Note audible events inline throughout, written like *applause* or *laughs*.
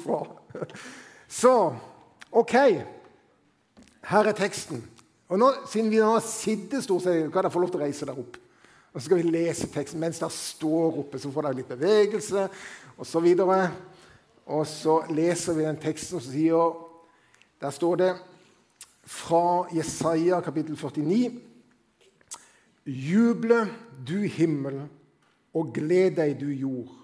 fra. Så OK. Her er teksten. Og nå, Siden vi nå sittet stort sett, kan dere få lov til å reise der opp. Og Så skal vi lese teksten mens dere står oppe, så får dere litt bevegelse osv. Og, og så leser vi den teksten som sier Der står det fra Jesaja kapittel 49. Juble, du himmel, og gled deg, du jord.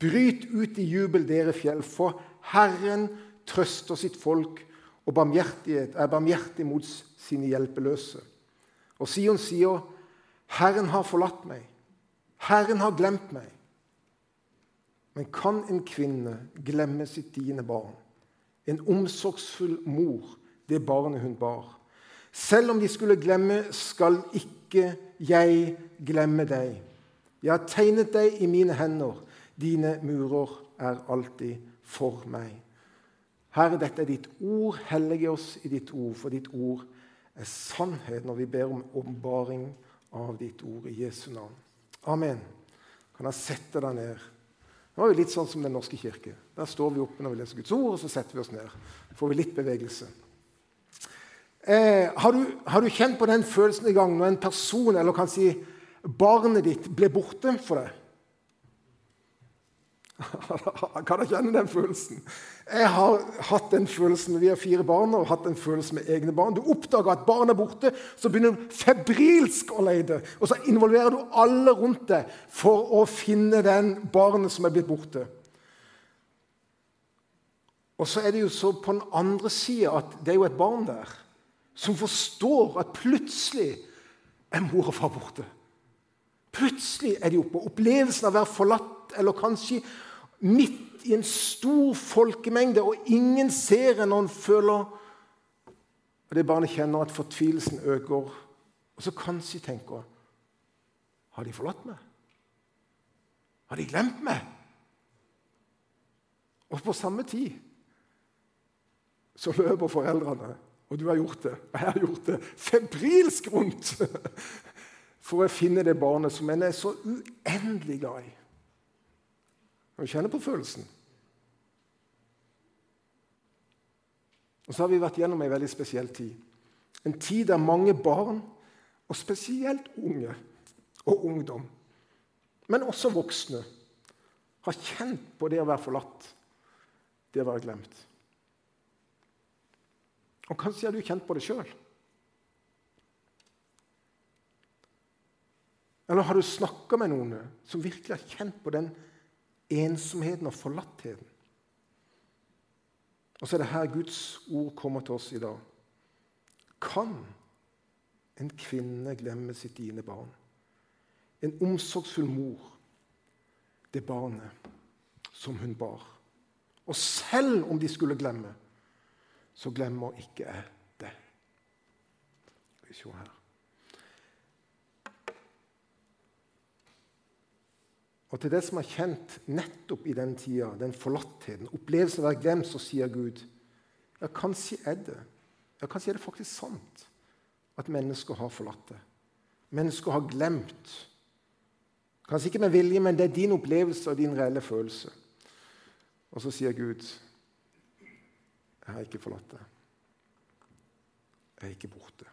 Bryt ut i jubel, dere fjell, for Herren trøster sitt folk og barmhjertighet er barmhjertig mot sine hjelpeløse. Og Sion sier, 'Herren har forlatt meg. Herren har glemt meg.' Men kan en kvinne glemme sitt dine barn? En omsorgsfull mor, det barnet hun bar. Selv om de skulle glemme, skal ikke jeg glemme deg. Jeg har tegnet deg i mine hender. Dine murer er alltid for meg. Herre, dette er ditt ord. Hellige oss i ditt ord, for ditt ord er sannhet når vi ber om åpenbaring av ditt ord i Jesu navn. Amen. Kan jeg sette deg ned? Det var jo litt sånn som Den norske kirke. Der står vi oppe når vi leser Guds ord, og så setter vi oss ned. Får vi litt bevegelse. Eh, har, du, har, du, kjent på den følelsen i gang når en person, eller kan si barnet ditt, ble borte for deg? *laughs* Kan dere kjenne den følelsen? Jeg har hatt den følelsen vi har fire barn og hatt den følelsen med egne barn. Du oppdager at barn er borte, så begynner du febrilsk å lete. Og så involverer du alle rundt deg for å finne den barnet som er blitt borte. Og så er det jo så på den andre sida at det er jo et barn der som forstår at plutselig er mor og far borte. Plutselig er de oppe. Opplevelsen av å være forlatt eller kanskje midt i en stor folkemengde, og ingen ser en når en føler Og det barnet kjenner at fortvilelsen øker. Og så kanskje tenker Har de forlatt meg? Har de glemt meg? Og på samme tid så løper foreldrene, og du har gjort det, og jeg har gjort det, febrilsk rundt *laughs* for å finne det barnet som en er så uendelig glad i. Og kjenner på følelsen. Og så har vi vært gjennom ei veldig spesiell tid. En tid der mange barn, og spesielt unge og ungdom, men også voksne, har kjent på det å være forlatt, det å være glemt. Og kanskje har du kjent på det sjøl. Eller har du snakka med noen som virkelig har kjent på den ensomheten og forlattheten? Og så er det her Guds ord kommer til oss i dag. Kan en kvinne glemme sitt dine barn? En omsorgsfull mor, det barnet som hun bar. Og selv om de skulle glemme, så glemmer ikke jeg det. Skal vi se her. Og til det som er kjent nettopp i den tida, den forlattheten, opplevelsen av å være glemt, så sier Gud ja, kanskje er det ja, kanskje er det faktisk sant at mennesker har forlatt det. Mennesker har glemt. Kanskje ikke med vilje, men det er din opplevelse og din reelle følelse. Og så sier Gud, 'Jeg har ikke forlatt det. Jeg er ikke borte.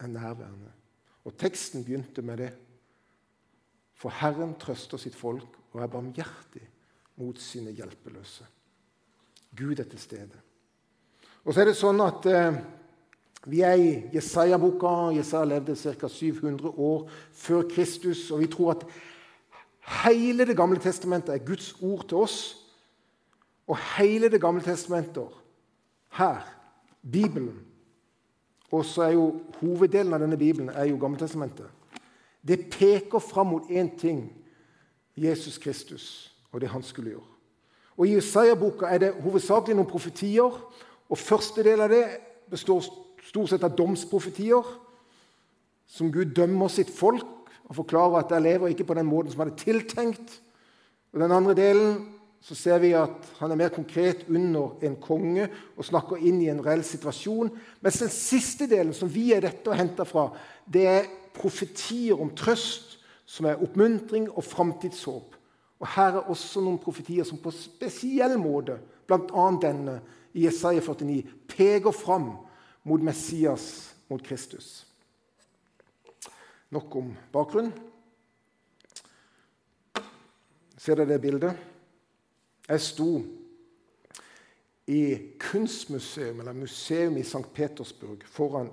Jeg er nærværende.' Og teksten begynte med det. For Herren trøster sitt folk og er barmhjertig mot sine hjelpeløse. Gud er til stede. Og så er det sånn at eh, vi er i Jesaja-boka. Jesaja levde ca. 700 år før Kristus. Og vi tror at hele Det gamle testamentet er Guds ord til oss. Og hele Det gamle testamentet her, Bibelen Og så er jo hoveddelen av denne Bibelen er jo Gammeltestamentet. Det peker fram mot én ting Jesus Kristus og det han skulle gjøre. Og I Isaiah-boka er det hovedsakelig noen profetier. og Første del av det består stort sett av domsprofetier, som Gud dømmer sitt folk og forklarer at de lever ikke på den måten som han hadde tiltenkt. Og Den andre delen så ser vi at han er mer konkret under en konge og snakker inn i en reell situasjon. Mens den siste delen, som vi er dette og henter fra, det er profetier om trøst som er oppmuntring og framtidshåp. Og Her er også noen profetier som på spesiell måte, bl.a. denne i Jesaja 49, peker fram mot Messias, mot Kristus. Nok om bakgrunn. Ser dere det bildet? Jeg sto i kunstmuseum, eller museum i St. Petersburg foran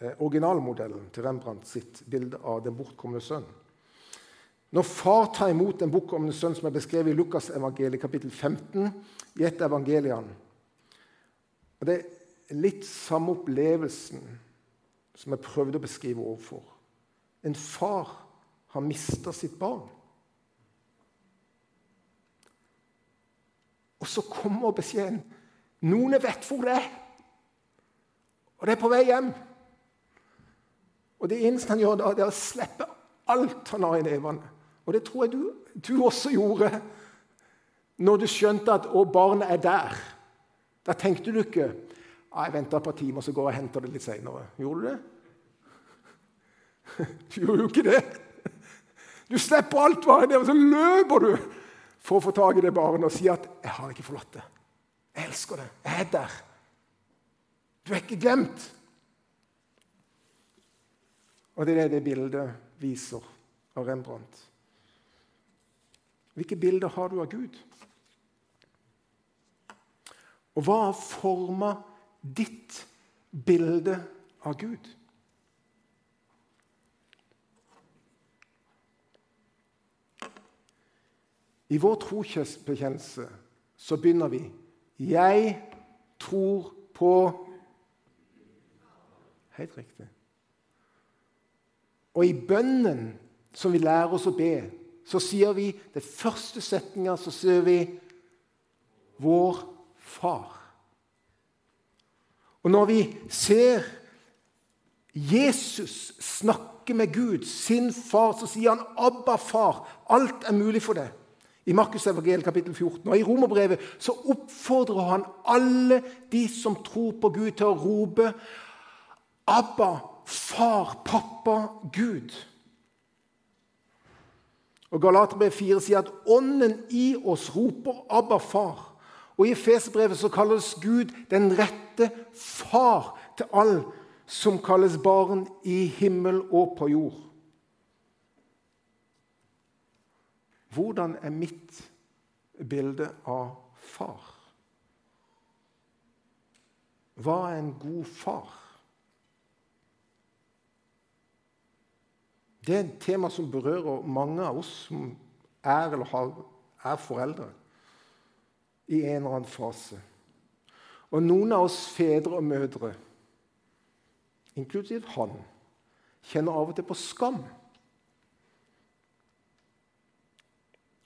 originalmodellen til Rembrandt sitt bilde av den bortkomne sønn. Når far tar imot den bortkomne sønn som er beskrevet i Lukas evangeliet kapittel 15, i et evangeliene og Det er litt samme opplevelsen som jeg prøvde å beskrive overfor. En far har mista sitt barn. Og så kommer beskjeden noen vet hvor det er, og det er på vei hjem. Og Det eneste han gjør da, det er å slippe alt han har i nevene. Og det tror jeg du, du også gjorde når du skjønte at å, barnet er der. Da tenkte du ikke jeg venter et par timer, så går jeg og henter det litt seinere. Gjorde du det? *laughs* Du gjorde jo ikke det. Du slipper alt hva er, og så løper du for å få tak i det barnet og si at 'Jeg har ikke forlatt det. Jeg elsker det. Jeg er der. Du er ikke glemt.' Og det er det det bildet viser av Rembrandt. Hvilke bilder har du av Gud? Og hva har forma ditt bilde av Gud? I vår trosbekjennelse så begynner vi 'Jeg tror på' Helt riktig. Og i bønnen som vi lærer oss å be, så sier vi det første setninga så sier vi 'Vår Far'. Og når vi ser Jesus snakke med Gud, sin far, så sier han 'Abba, far'. Alt er mulig for deg i Markus evangel kapittel 14. Og I romerbrevet så oppfordrer han alle de som tror på Gud, til å rope Abba, far, pappa, Gud. Og Galaterbrev 4 sier at ånden i oss roper Abba, far. Og I Efeserbrevet så kalles Gud den rette far til all som kalles barn i himmel og på jord. Hvordan er mitt bilde av far? Hva er en god far? Det er et tema som berører mange av oss som er eller har, er foreldre i en eller annen fase. Og noen av oss fedre og mødre, inklusiv han, kjenner av og til på skam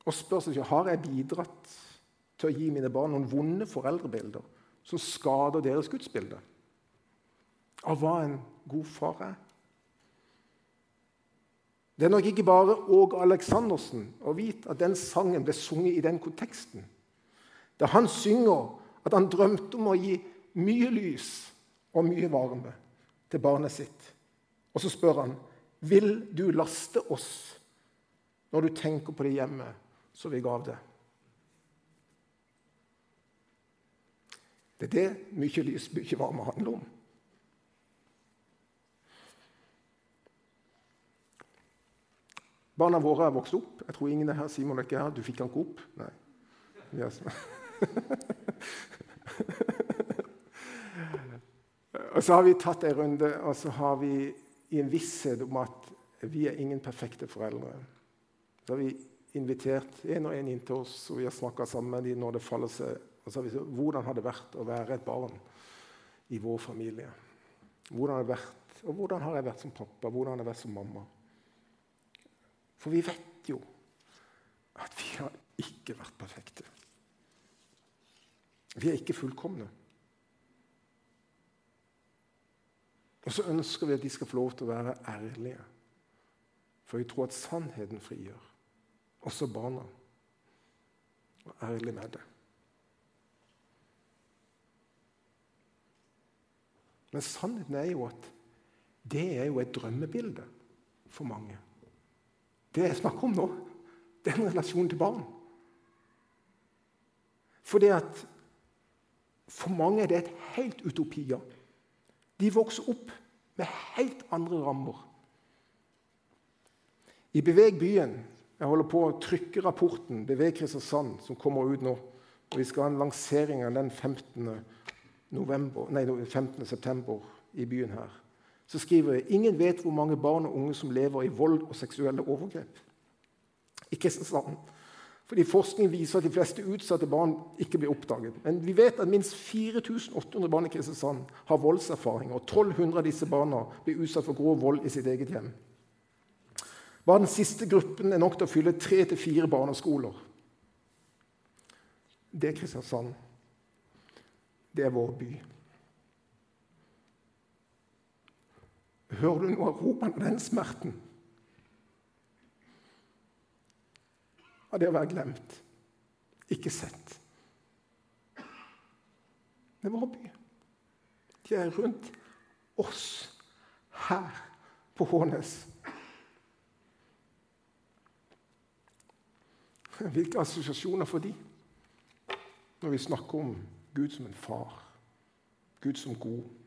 og spør seg ikke har jeg bidratt til å gi mine barn noen vonde foreldrebilder som skader deres gudsbilde av hva en god far er. Det er nok ikke bare Åge Aleksandersen å vite at den sangen ble sunget i den konteksten. Da han synger at han drømte om å gi mye lys og mye varme til barnet sitt. Og så spør han vil du laste oss når du tenker på det hjemmet som vi gav det. Det er det mye lys, mye varme handler om. Barna våre har vokst opp. Jeg tror ingen er her. Simon er ikke her. Du fikk han ikke opp? Nei. Yes. *laughs* og så har vi tatt en runde, og så har vi i en visshet om at vi er ingen perfekte foreldre. Så har vi invitert en og en inn til oss, og vi har snakka sammen med dem når det faller seg. Og så har vi sagt, Hvordan har det vært å være et barn i vår familie? Hvordan har det vært, og hvordan har jeg vært som pappa? Hvordan har jeg vært som mamma? For vi vet jo at vi har ikke vært perfekte. Vi er ikke fullkomne. Og så ønsker vi at de skal få lov til å være ærlige. For vi tror at sannheten frigjør også barna. Og ærlig med det. Men sannheten er jo at det er jo et drømmebilde for mange. Det jeg snakker om nå, den relasjonen til barn. Fordi at for mange er det et helt utopia. De vokser opp med helt andre rammer. I Beveg byen Jeg holder på å trykke rapporten Beveg Kristiansand, som kommer ut nå. og Vi skal ha en lansering av den 15. November, nei, 15. september i byen her. Så skriver jeg ingen vet hvor mange barn og unge som lever i vold og seksuelle overgrep. I Kristiansand fordi Forskning viser at de fleste utsatte barn ikke blir oppdaget. Men vi vet at minst 4800 barn i Kristiansand har voldserfaring, og 1200 av disse barna blir utsatt for grov vold i sitt eget hjem. Bare den siste gruppen er nok til å fylle tre til fire barneskoler. Det er Kristiansand. Det er vår by. Hører du noe av ropene av den smerten? av det å være glemt, ikke sett. Det er vår by. De er rundt oss her på Hånes. Hvilke assosiasjoner får de når vi snakker om Gud som en far, Gud som god?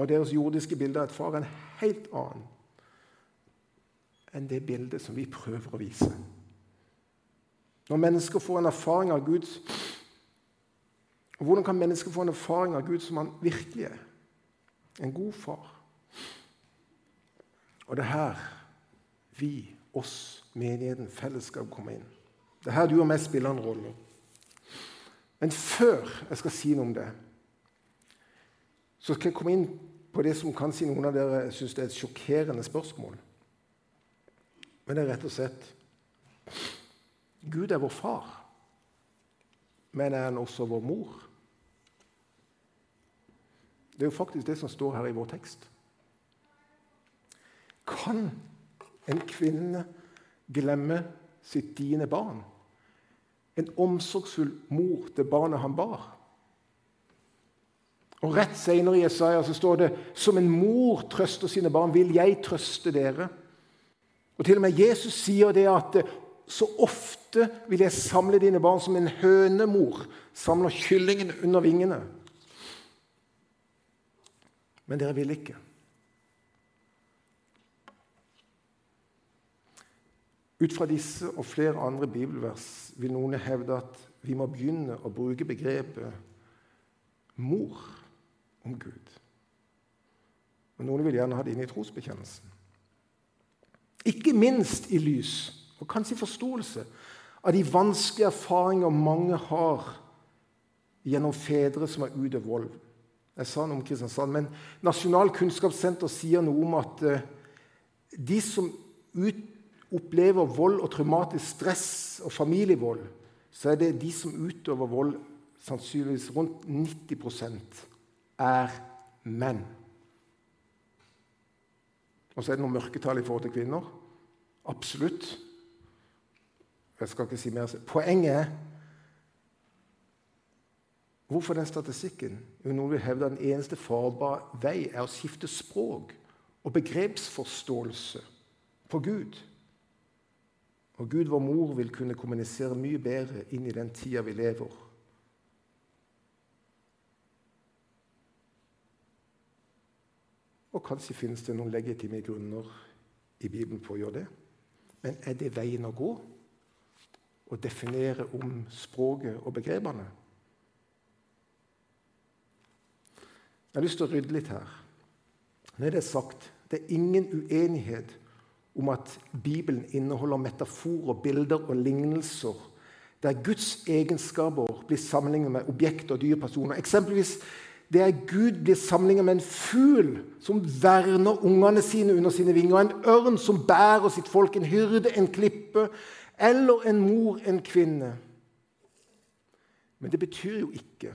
Når deres jordiske bilde av et far er en helt annen enn det bildet som vi prøver å vise. Når mennesker får en erfaring av Gud og Hvordan kan mennesker få en erfaring av Gud som han virkelig er? En god far. Og det er her vi, oss, menigheten, fellesskap kommer inn. Det er her du og jeg spiller en rolle. Men før jeg skal si noe om det, så skal jeg komme inn på det som kanskje noen av dere syns er et sjokkerende spørsmål. Men det er rett og slett Gud er vår far, men er han også vår mor? Det er jo faktisk det som står her i vår tekst. Kan en kvinne glemme sitt dine barn? En omsorgsfull mor til barnet han bar? Og Rett senere i Jesaja så står det som en mor trøster sine barn, vil jeg trøste dere. Og Til og med Jesus sier det at så ofte vil jeg samle dine barn som en hønemor samler kyllingen under vingene. Men dere vil ikke. Ut fra disse og flere andre bibelvers vil noen hevde at vi må begynne å bruke begrepet mor om Gud. Og Noen vil gjerne ha det inn i trosbekjennelsen. Ikke minst i lys og kanskje i forståelse av de vanskelige erfaringer mange har gjennom fedre som er ute vold. Jeg sa noe om Kristiansand, men Nasjonal kunnskapssenter sier noe om at eh, de som opplever vold og traumatisk stress og familievold, så er det de som utøver vold, sannsynligvis rundt 90 er menn. Og så er det noen mørketall i forhold til kvinner. Absolutt. Jeg skal ikke si mer. Poenget er Hvorfor den statistikken? Jo, Noen vil hevde at den eneste farbare vei er å skifte språk og begrepsforståelse på Gud. Og Gud, vår mor, vil kunne kommunisere mye bedre inn i den tida vi lever. Og kanskje finnes det noen legitime grunner i Bibelen på å gjøre det. Men er det veien å gå? Å definere om språket og begrepene? Jeg har lyst til å rydde litt her. Når det er sagt, det er ingen uenighet om at Bibelen inneholder metaforer, bilder og lignelser der Guds egenskaper blir sammenlignet med objekter og dyrepersoner. Eksempelvis det er Gud blir sammenlignet med en fugl som verner ungene sine under sine vinger, en ørn som bærer sitt folk, en hyrde, en klippe, eller en mor, en kvinne. Men det betyr jo ikke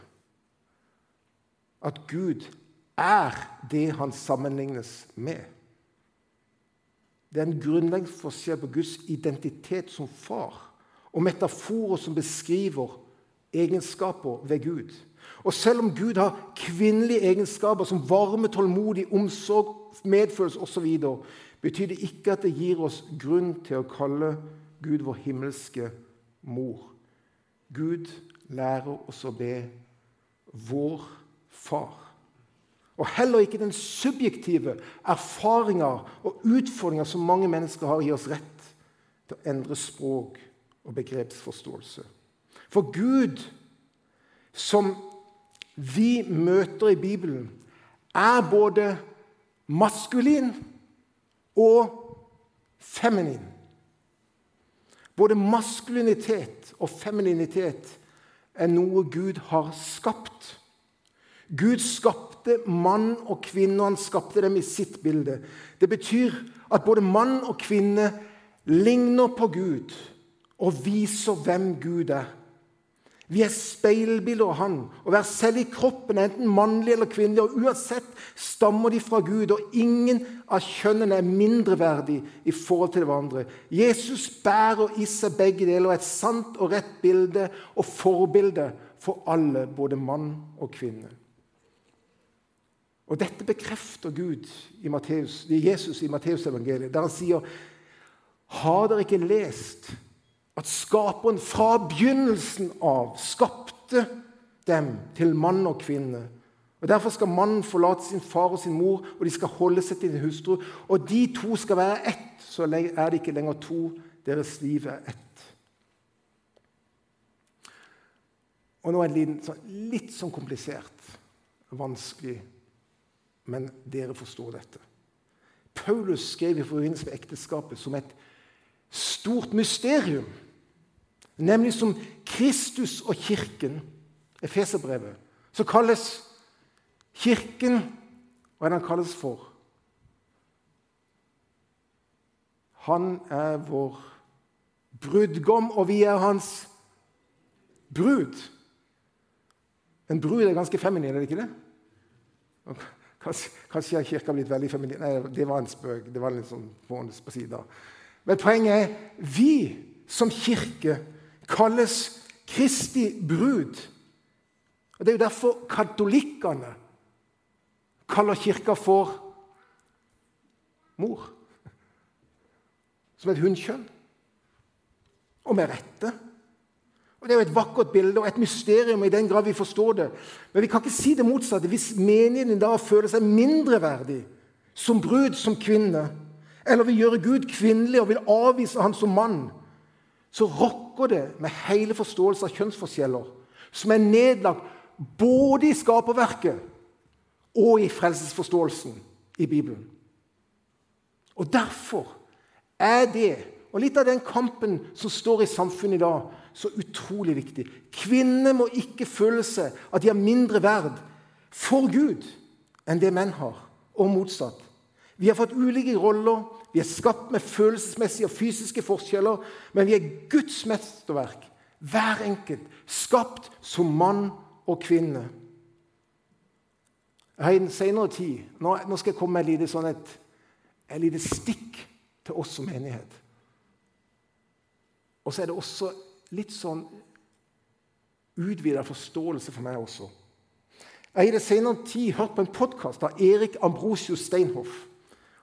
at Gud er det han sammenlignes med. Det er en grunnleggende forskjell på Guds identitet som far og metaforer som beskriver egenskaper ved Gud. Og selv om Gud har kvinnelige egenskaper som varme, tålmodig, omsorg, medfølelse osv., betyr det ikke at det gir oss grunn til å kalle Gud vår himmelske mor. Gud lærer oss å be vår far. Og heller ikke den subjektive erfaringa og utfordringa som mange mennesker har, gir oss rett til å endre språk og begrepsforståelse. For Gud, som vi møter i Bibelen, er både maskulin og feminin. Både maskulinitet og femininitet er noe Gud har skapt. Gud skapte mann og kvinne, og han skapte dem i sitt bilde. Det betyr at både mann og kvinne ligner på Gud og viser hvem Gud er. Vi er speilbilder av Han. Å være selv i kroppen, enten mannlig eller kvinnelig, og uansett stammer de fra Gud, og ingen av kjønnene er mindreverdig i forhold til hverandre. Jesus bærer i seg begge deler, et sant og rett bilde og forbilde for alle, både mann og kvinne. Og Dette bekrefter Gud i Matteus, Jesus i Matteusevangeliet, der han sier Har dere ikke lest at Skaperen fra begynnelsen av skapte dem til mann og kvinne? Og Derfor skal mannen forlate sin far og sin mor, og de skal holde seg til sin hustru. Og de to skal være ett, så er det ikke lenger to. Deres liv er ett. Og nå er det litt sånn komplisert, vanskelig men dere forstår dette. Paulus skrev i forbindelse med ekteskapet som et stort mysterium. Nemlig som Kristus og Kirken. Efeserbrevet. Så kalles Kirken Hva er det han kalles for? Han er vår brudgom, og vi er hans brud. En brud er ganske feminin, er det ikke det? Kanskje, kanskje har Kirka blitt veldig feminin Nei, det var en spøk. det var litt sånn på sida. Men poenget er vi som kirke kalles Kristi brud. Og Det er jo derfor katolikkene kaller Kirka for mor. Som et hunnkjønn. Og med rette. Og Det er jo et vakkert bilde og et mysterium i den grad vi forstår det. Men vi kan ikke si det motsatte. Hvis menigheten da føler seg mindreverdig som brud, som kvinne, eller vil gjøre Gud kvinnelig og vil avvise ham som mann, så rokker det med hele forståelsen av kjønnsforskjeller, som er nedlagt både i skaperverket og i frelsesforståelsen i Bibelen. Og derfor er det, og litt av den kampen som står i samfunnet i dag, så utrolig viktig. Kvinner må ikke føle seg at de har mindre verd for Gud enn det menn har, og motsatt. Vi har fått ulike roller, vi er skapt med følelsesmessige og fysiske forskjeller, men vi er Guds mesterverk, hver enkelt, skapt som mann og kvinne. Jeg har I den senere tid Nå, nå skal jeg komme med et lite, sånn et, et lite stikk til oss som menighet. Og så er det også litt sånn utvida forståelse for meg også. Jeg har i det senere tid hørt på en podkast av Erik Ambrosius Steinhoff.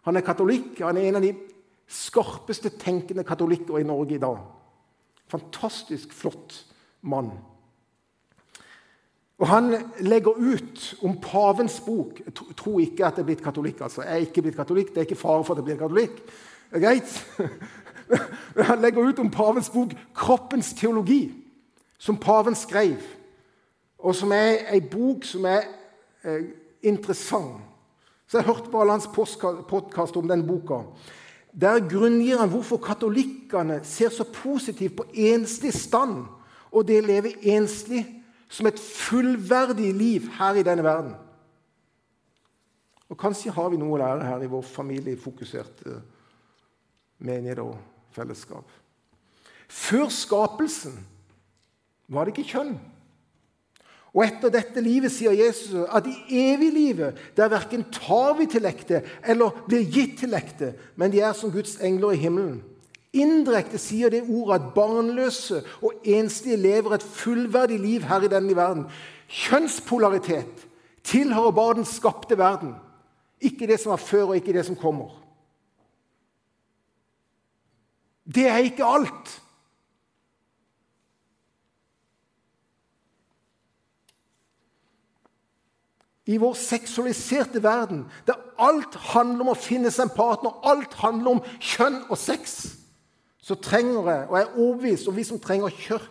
Han er katolikk. Han er en av de skarpeste tenkende katolikker i Norge i dag. Fantastisk flott mann. Og Han legger ut om pavens bok. Jeg tror ikke at jeg er blitt katolikk. altså. Jeg er ikke blitt katolikk, Det er ikke fare for at jeg blir katolikk. Greit. *laughs* Han legger ut om pavens bok 'Kroppens teologi', som paven skrev, og som er ei bok som er eh, interessant. Så Jeg hørte på alle hans podkast om den boka. Der grunngir han hvorfor katolikkene ser så positivt på enslig stand og det å leve enslig som et fullverdig liv her i denne verden. Og Kanskje har vi noe å lære her i vår familiefokuserte menighet og fellesskap. Før skapelsen var det ikke kjønn. Og etter dette livet sier Jesus at i evig livet der verken tar vi til ekte eller blir gitt til ekte, men de er som Guds engler i himmelen. Indirekte sier det ordet at barnløse og enslige lever et fullverdig liv her i denne verden. Kjønnspolaritet tilhører bare den skapte verden, ikke det som var før, og ikke det som kommer. Det er ikke alt. I vår seksualiserte verden, der alt handler om å finne seg en partner, alt handler om kjønn og sex, så trenger jeg, og jeg er overbevist om vi som trenger kjør,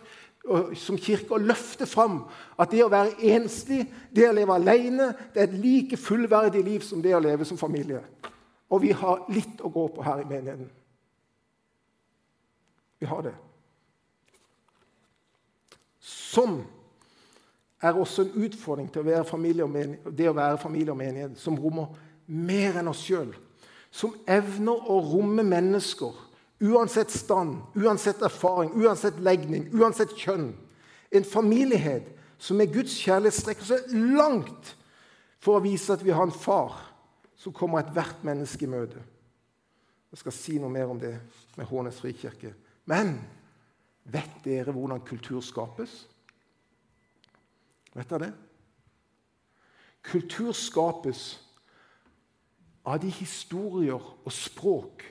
som kirke, å løfte fram at det å være enslig, det å leve alene, det er et like fullverdig liv som det å leve som familie. Og vi har litt å gå på her i menigheten. Vi har det. Sånn er også en utfordring til å være menighet, det å være familie og menighet som rommer mer enn oss sjøl. Som evner å romme mennesker, uansett stand, uansett erfaring, uansett legning, uansett kjønn. En familiehet som med Guds kjærlighet strekker seg langt for å vise at vi har en far som kommer ethvert menneske i møte. Jeg skal si noe mer om det med Hånes frikirke. Men vet dere hvordan kultur skapes? Vet dere det? Kultur skapes av de historier og språk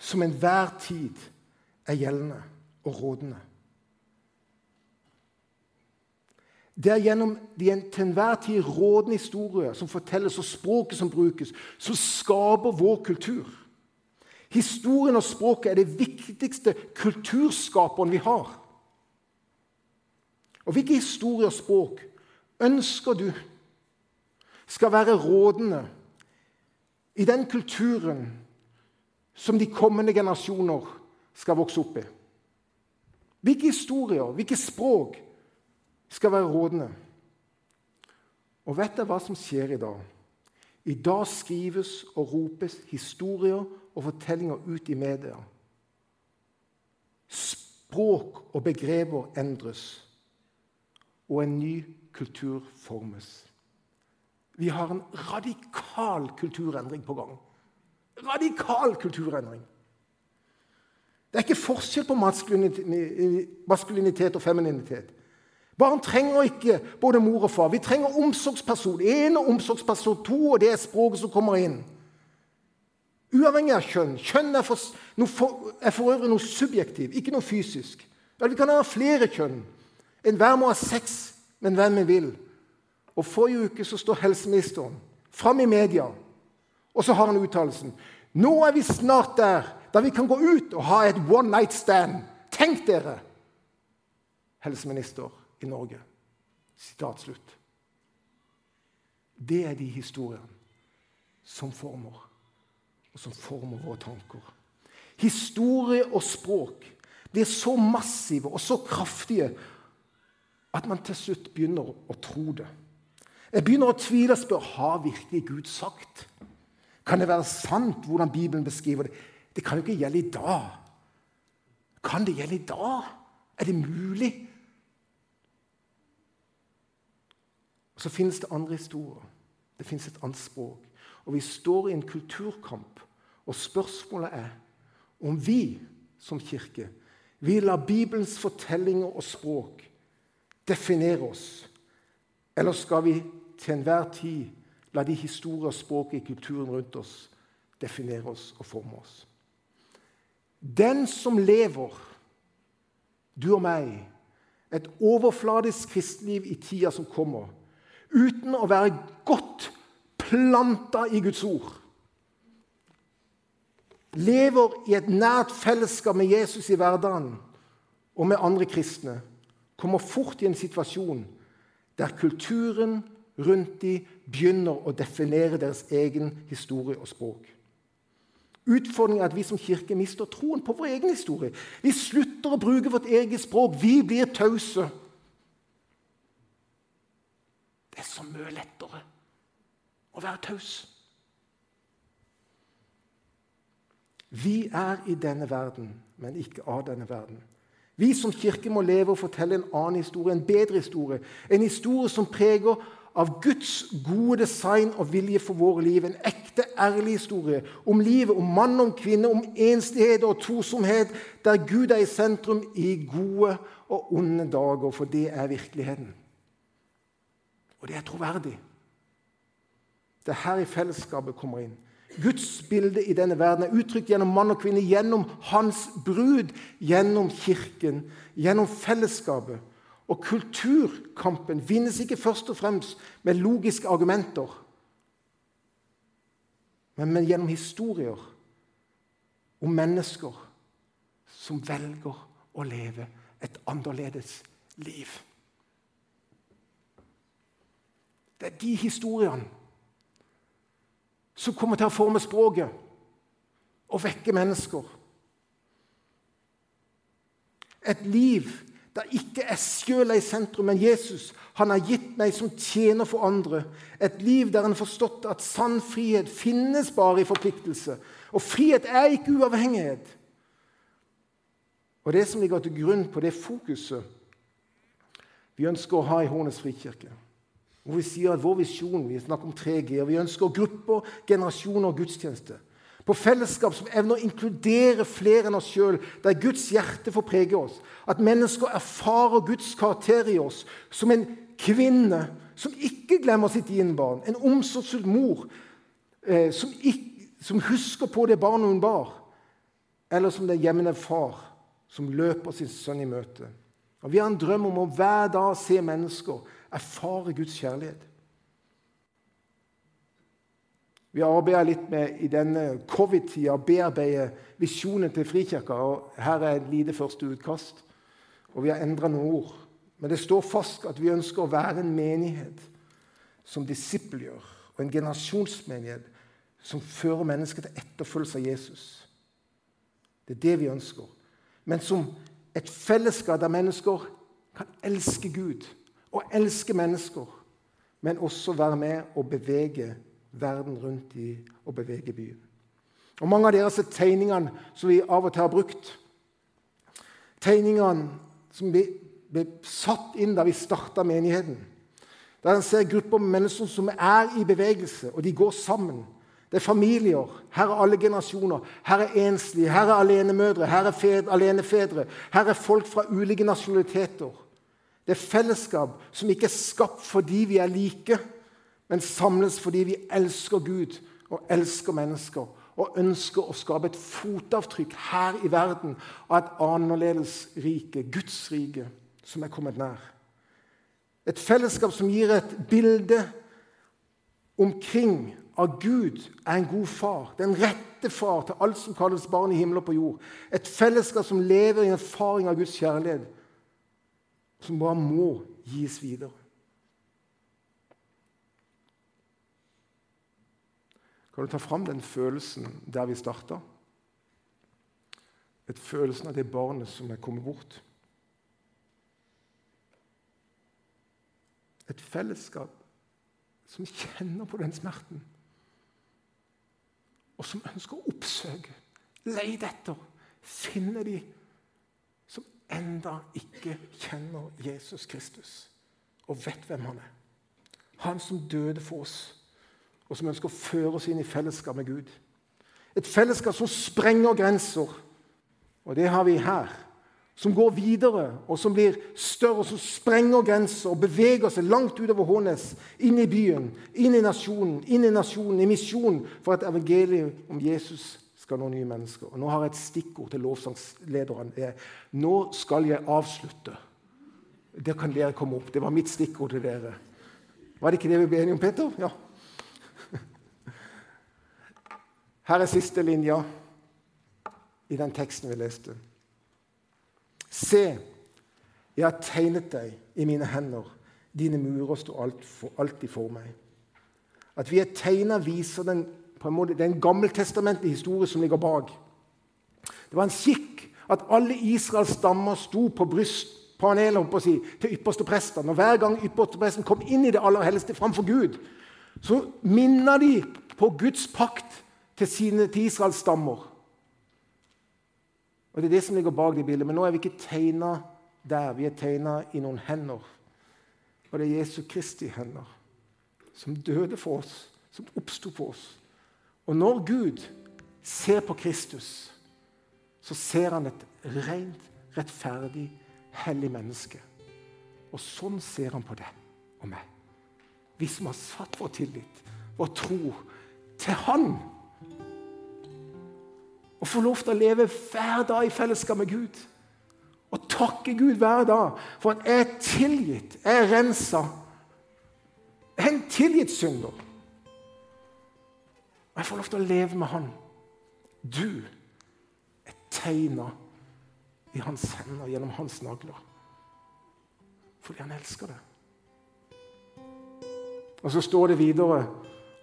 som enhver tid er gjeldende og rådende. Det er gjennom de til enhver tid rådende historier som fortelles, og språket som brukes, som skaper vår kultur. Historien og språket er det viktigste kulturskaperen vi har. Og hvilke historier og språk ønsker du skal være rådende i den kulturen som de kommende generasjoner skal vokse opp i? Hvilke historier, hvilke språk skal være rådende? Og vet dere hva som skjer i dag? I dag skrives og ropes historier og fortellinger ut i media. Språk og begreper endres og en ny kultur formes. Vi har en radikal kulturendring på gang. Radikal kulturendring. Det er ikke forskjell på maskulinitet og femininitet. Barn trenger ikke både mor og far. Vi trenger omsorgsperson én og omsorgsperson to, og det er språket som kommer inn. Uavhengig av kjønn. Kjønn er for, for, er for øvrig noe subjektivt, ikke noe fysisk. Vi kan ha flere kjønn. Enhver må ha sex med hvem vi vil. Og Forrige uke så står helseministeren fram i media, og så har han uttalelsen Nå er vi snart der da vi kan gå ut og ha et one night stand. Tenk dere! Helseminister i Norge. Sitat slutt. Det er de historiene som former, og som former våre tanker. Historie og språk blir så massive og så kraftige at man til slutt begynner å tro det. Jeg begynner å tvile og spørre har virkelig Gud sagt. Kan det være sant hvordan Bibelen beskriver det? Det kan jo ikke gjelde i dag. Kan det gjelde i dag? Er det mulig? Og Så finnes det andre historier. Det finnes et annet språk. Og vi står i en kulturkamp. Og spørsmålet er om vi som kirke vil la Bibelens fortellinger og språk definere oss? Eller skal vi til enhver tid la de historier språket i kulturen rundt oss definere oss og forme oss? Den som lever, du og meg, et overfladisk kristenliv i tida som kommer, uten å være godt planta i Guds ord, lever i et nært fellesskap med Jesus i hverdagen og med andre kristne, kommer fort i en situasjon der kulturen rundt dem begynner å definere deres egen historie og språk. Utfordringen er at vi som kirke mister troen på vår egen historie. Vi slutter å bruke vårt eget språk. Vi blir tause. Det er så mye lettere å være taus. Vi er i denne verden, men ikke av denne verden. Vi som kirke må leve og fortelle en annen historie, en bedre historie. En historie som preger av Guds gode design og vilje for våre liv. En ekte, ærlig historie om livet, om mann og kvinne, om enslighet og tosomhet, der Gud er i sentrum i gode og onde dager, for det er virkeligheten. Og det er troverdig. Det er her i fellesskapet kommer inn. Guds bilde i denne verden er uttrykt gjennom mann og kvinne, gjennom hans brud, gjennom kirken, gjennom fellesskapet. Og kulturkampen vinnes ikke først og fremst med logiske argumenter, men gjennom historier om mennesker som velger å leve et annerledes liv. Det er de historiene som kommer til å forme språket og vekke mennesker. Et liv der ikke er sjøl i sentrum, men Jesus. Han har gitt meg som tjener for andre. Et liv der han har forstått at sann frihet finnes bare i forpliktelse. Og frihet er ikke uavhengighet. Og Det som ligger til grunn på det fokuset vi ønsker å ha i Hornes frikirke, hvor vi sier at vår visjon Vi snakker om 3G, og vi ønsker grupper, generasjoner og gudstjeneste. På fellesskap som evner å inkludere flere enn oss sjøl, der Guds hjerte får prege oss. At mennesker erfarer Guds karakter i oss som en kvinne som ikke glemmer sitt innbarn, en omsorgsfull mor eh, som, ikke, som, husker på det barnet hun bar, eller som den hjemmende far som løper sin sønn i møte. Og Vi har en drøm om å hver dag se mennesker erfare Guds kjærlighet. Vi arbeider litt med i denne covid-tida å bearbeide visjonen til Frikirka. og Her er et lite første utkast, og vi har endra noen ord. Men det står fast at vi ønsker å være en menighet som disippelgjør, og en generasjonsmenighet som fører mennesker til etterfølgelse av Jesus. Det er det vi ønsker. Men som et fellesskap der mennesker kan elske Gud og elske mennesker, men også være med og bevege verden rundt i og bevege byen. Og Mange av dere ser tegningene som vi av og til har brukt. Tegningene som ble, ble satt inn da vi starta menigheten. Der en ser grupper med mennesker som er i bevegelse, og de går sammen. Det er familier. Her er alle generasjoner. Her er enslige, her er alenemødre, her er fedre, alenefedre. Her er folk fra ulike nasjonaliteter. Det er fellesskap som ikke er skapt fordi vi er like, men samles fordi vi elsker Gud og elsker mennesker og ønsker å skape et fotavtrykk her i verden av et annerledes rike, Guds rike, som er kommet nær. Et fellesskap som gir et bilde omkring at Gud er en god far, den rette far til alt som kalles barn i himmel og på jord. Et fellesskap som lever i en erfaring av Guds kjærlighet, som bare må gis videre. Kan du ta fram den følelsen der vi starta? Et følelsen av det barnet som er kommet bort. Et fellesskap som kjenner på den smerten, og som ønsker å oppsøke, lete etter, finne de som enda ikke kjenner Jesus Kristus og vet hvem han er. Han som døde for oss og som ønsker å føre oss inn i fellesskap med Gud. Et fellesskap som sprenger grenser, og det har vi her. Som går videre, og som blir større, og som sprenger grenser og beveger seg langt utover Hånes, inn i byen, inn i nasjonen, inn i nasjonen, i misjonen, for at evangeliet om Jesus skal nå nye mennesker. Og Nå har jeg et stikkord til lovsangslederen. Er 'Nå skal jeg avslutte'. Der kan dere komme opp. Det var mitt stikkord til dere. Var det ikke det vi ble enige om, Peter? Ja. *laughs* Her er siste linja i den teksten vi leste. Se, jeg har tegnet deg i mine hender. Dine murer står alltid for meg. At vi er tegna, viser den, på en måte, den gammeltestamentlige en historie som ligger bak. Det var en skikk at alle Israels stammer sto på brystpanelet si, til ypperste presten. Og Hver gang ypperste presten kom inn i det aller helligste framfor Gud, så minner de på Guds pakt til, sine, til Israels stammer. Og Det er det som ligger bak det bildet. Men nå er vi ikke tegna der. Vi er tegna i noen hender. Og det er Jesu Kristi hender, som døde for oss, som oppsto for oss. Og når Gud ser på Kristus, så ser han et rent, rettferdig, hellig menneske. Og sånn ser han på det og meg. Vi som har satt vår tillit, vår tro, til Han å få lov til å leve hver dag i fellesskap med Gud. Og takke Gud hver dag for at jeg er tilgitt, jeg er rensa. En tilgitt synder. Og jeg får lov til å leve med Han. Du er tegna i hans hender gjennom hans nagler. Fordi han elsker det. Og så står det videre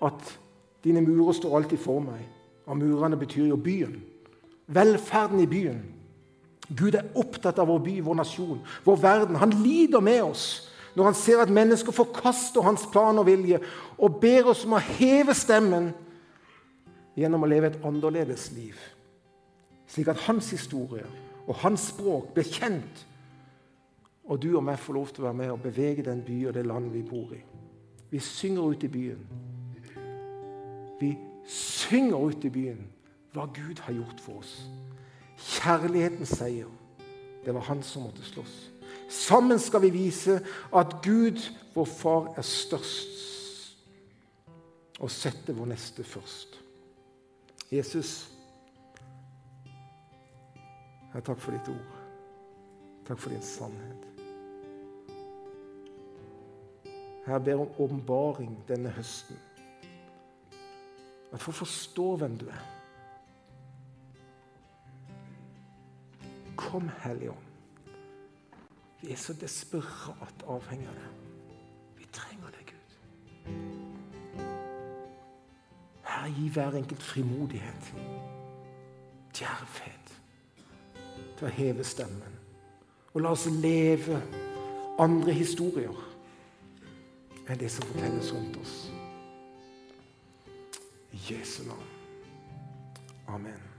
at dine murer står alltid for meg. Og murene betyr jo byen. Velferden i byen. Gud er opptatt av vår by, vår nasjon, vår verden. Han lider med oss når han ser at mennesker forkaster hans plan og vilje og ber oss om å heve stemmen gjennom å leve et annerledes liv, slik at hans historie og hans språk blir kjent, og du og meg får lov til å være med og bevege den by og det land vi bor i. Vi synger ut i byen. Vi synger ut i byen hva Gud har gjort for oss. Kjærlighetens seier. Det var han som måtte slåss. Sammen skal vi vise at Gud, vår far, er størst, og sette vår neste først. Jesus, jeg takk for ditt ord. Takk for din sannhet. Jeg ber om åpenbaring denne høsten. At å forstå hvem du er. Kom, Hellige Ånd. Vi er så desperat avhengig av det. Vi trenger det, Gud. Herre, gi hver enkelt frimodighet, djervhet, til å heve stemmen. Og la oss leve andre historier enn det som fortelles rundt oss. Jesu navn. Amen.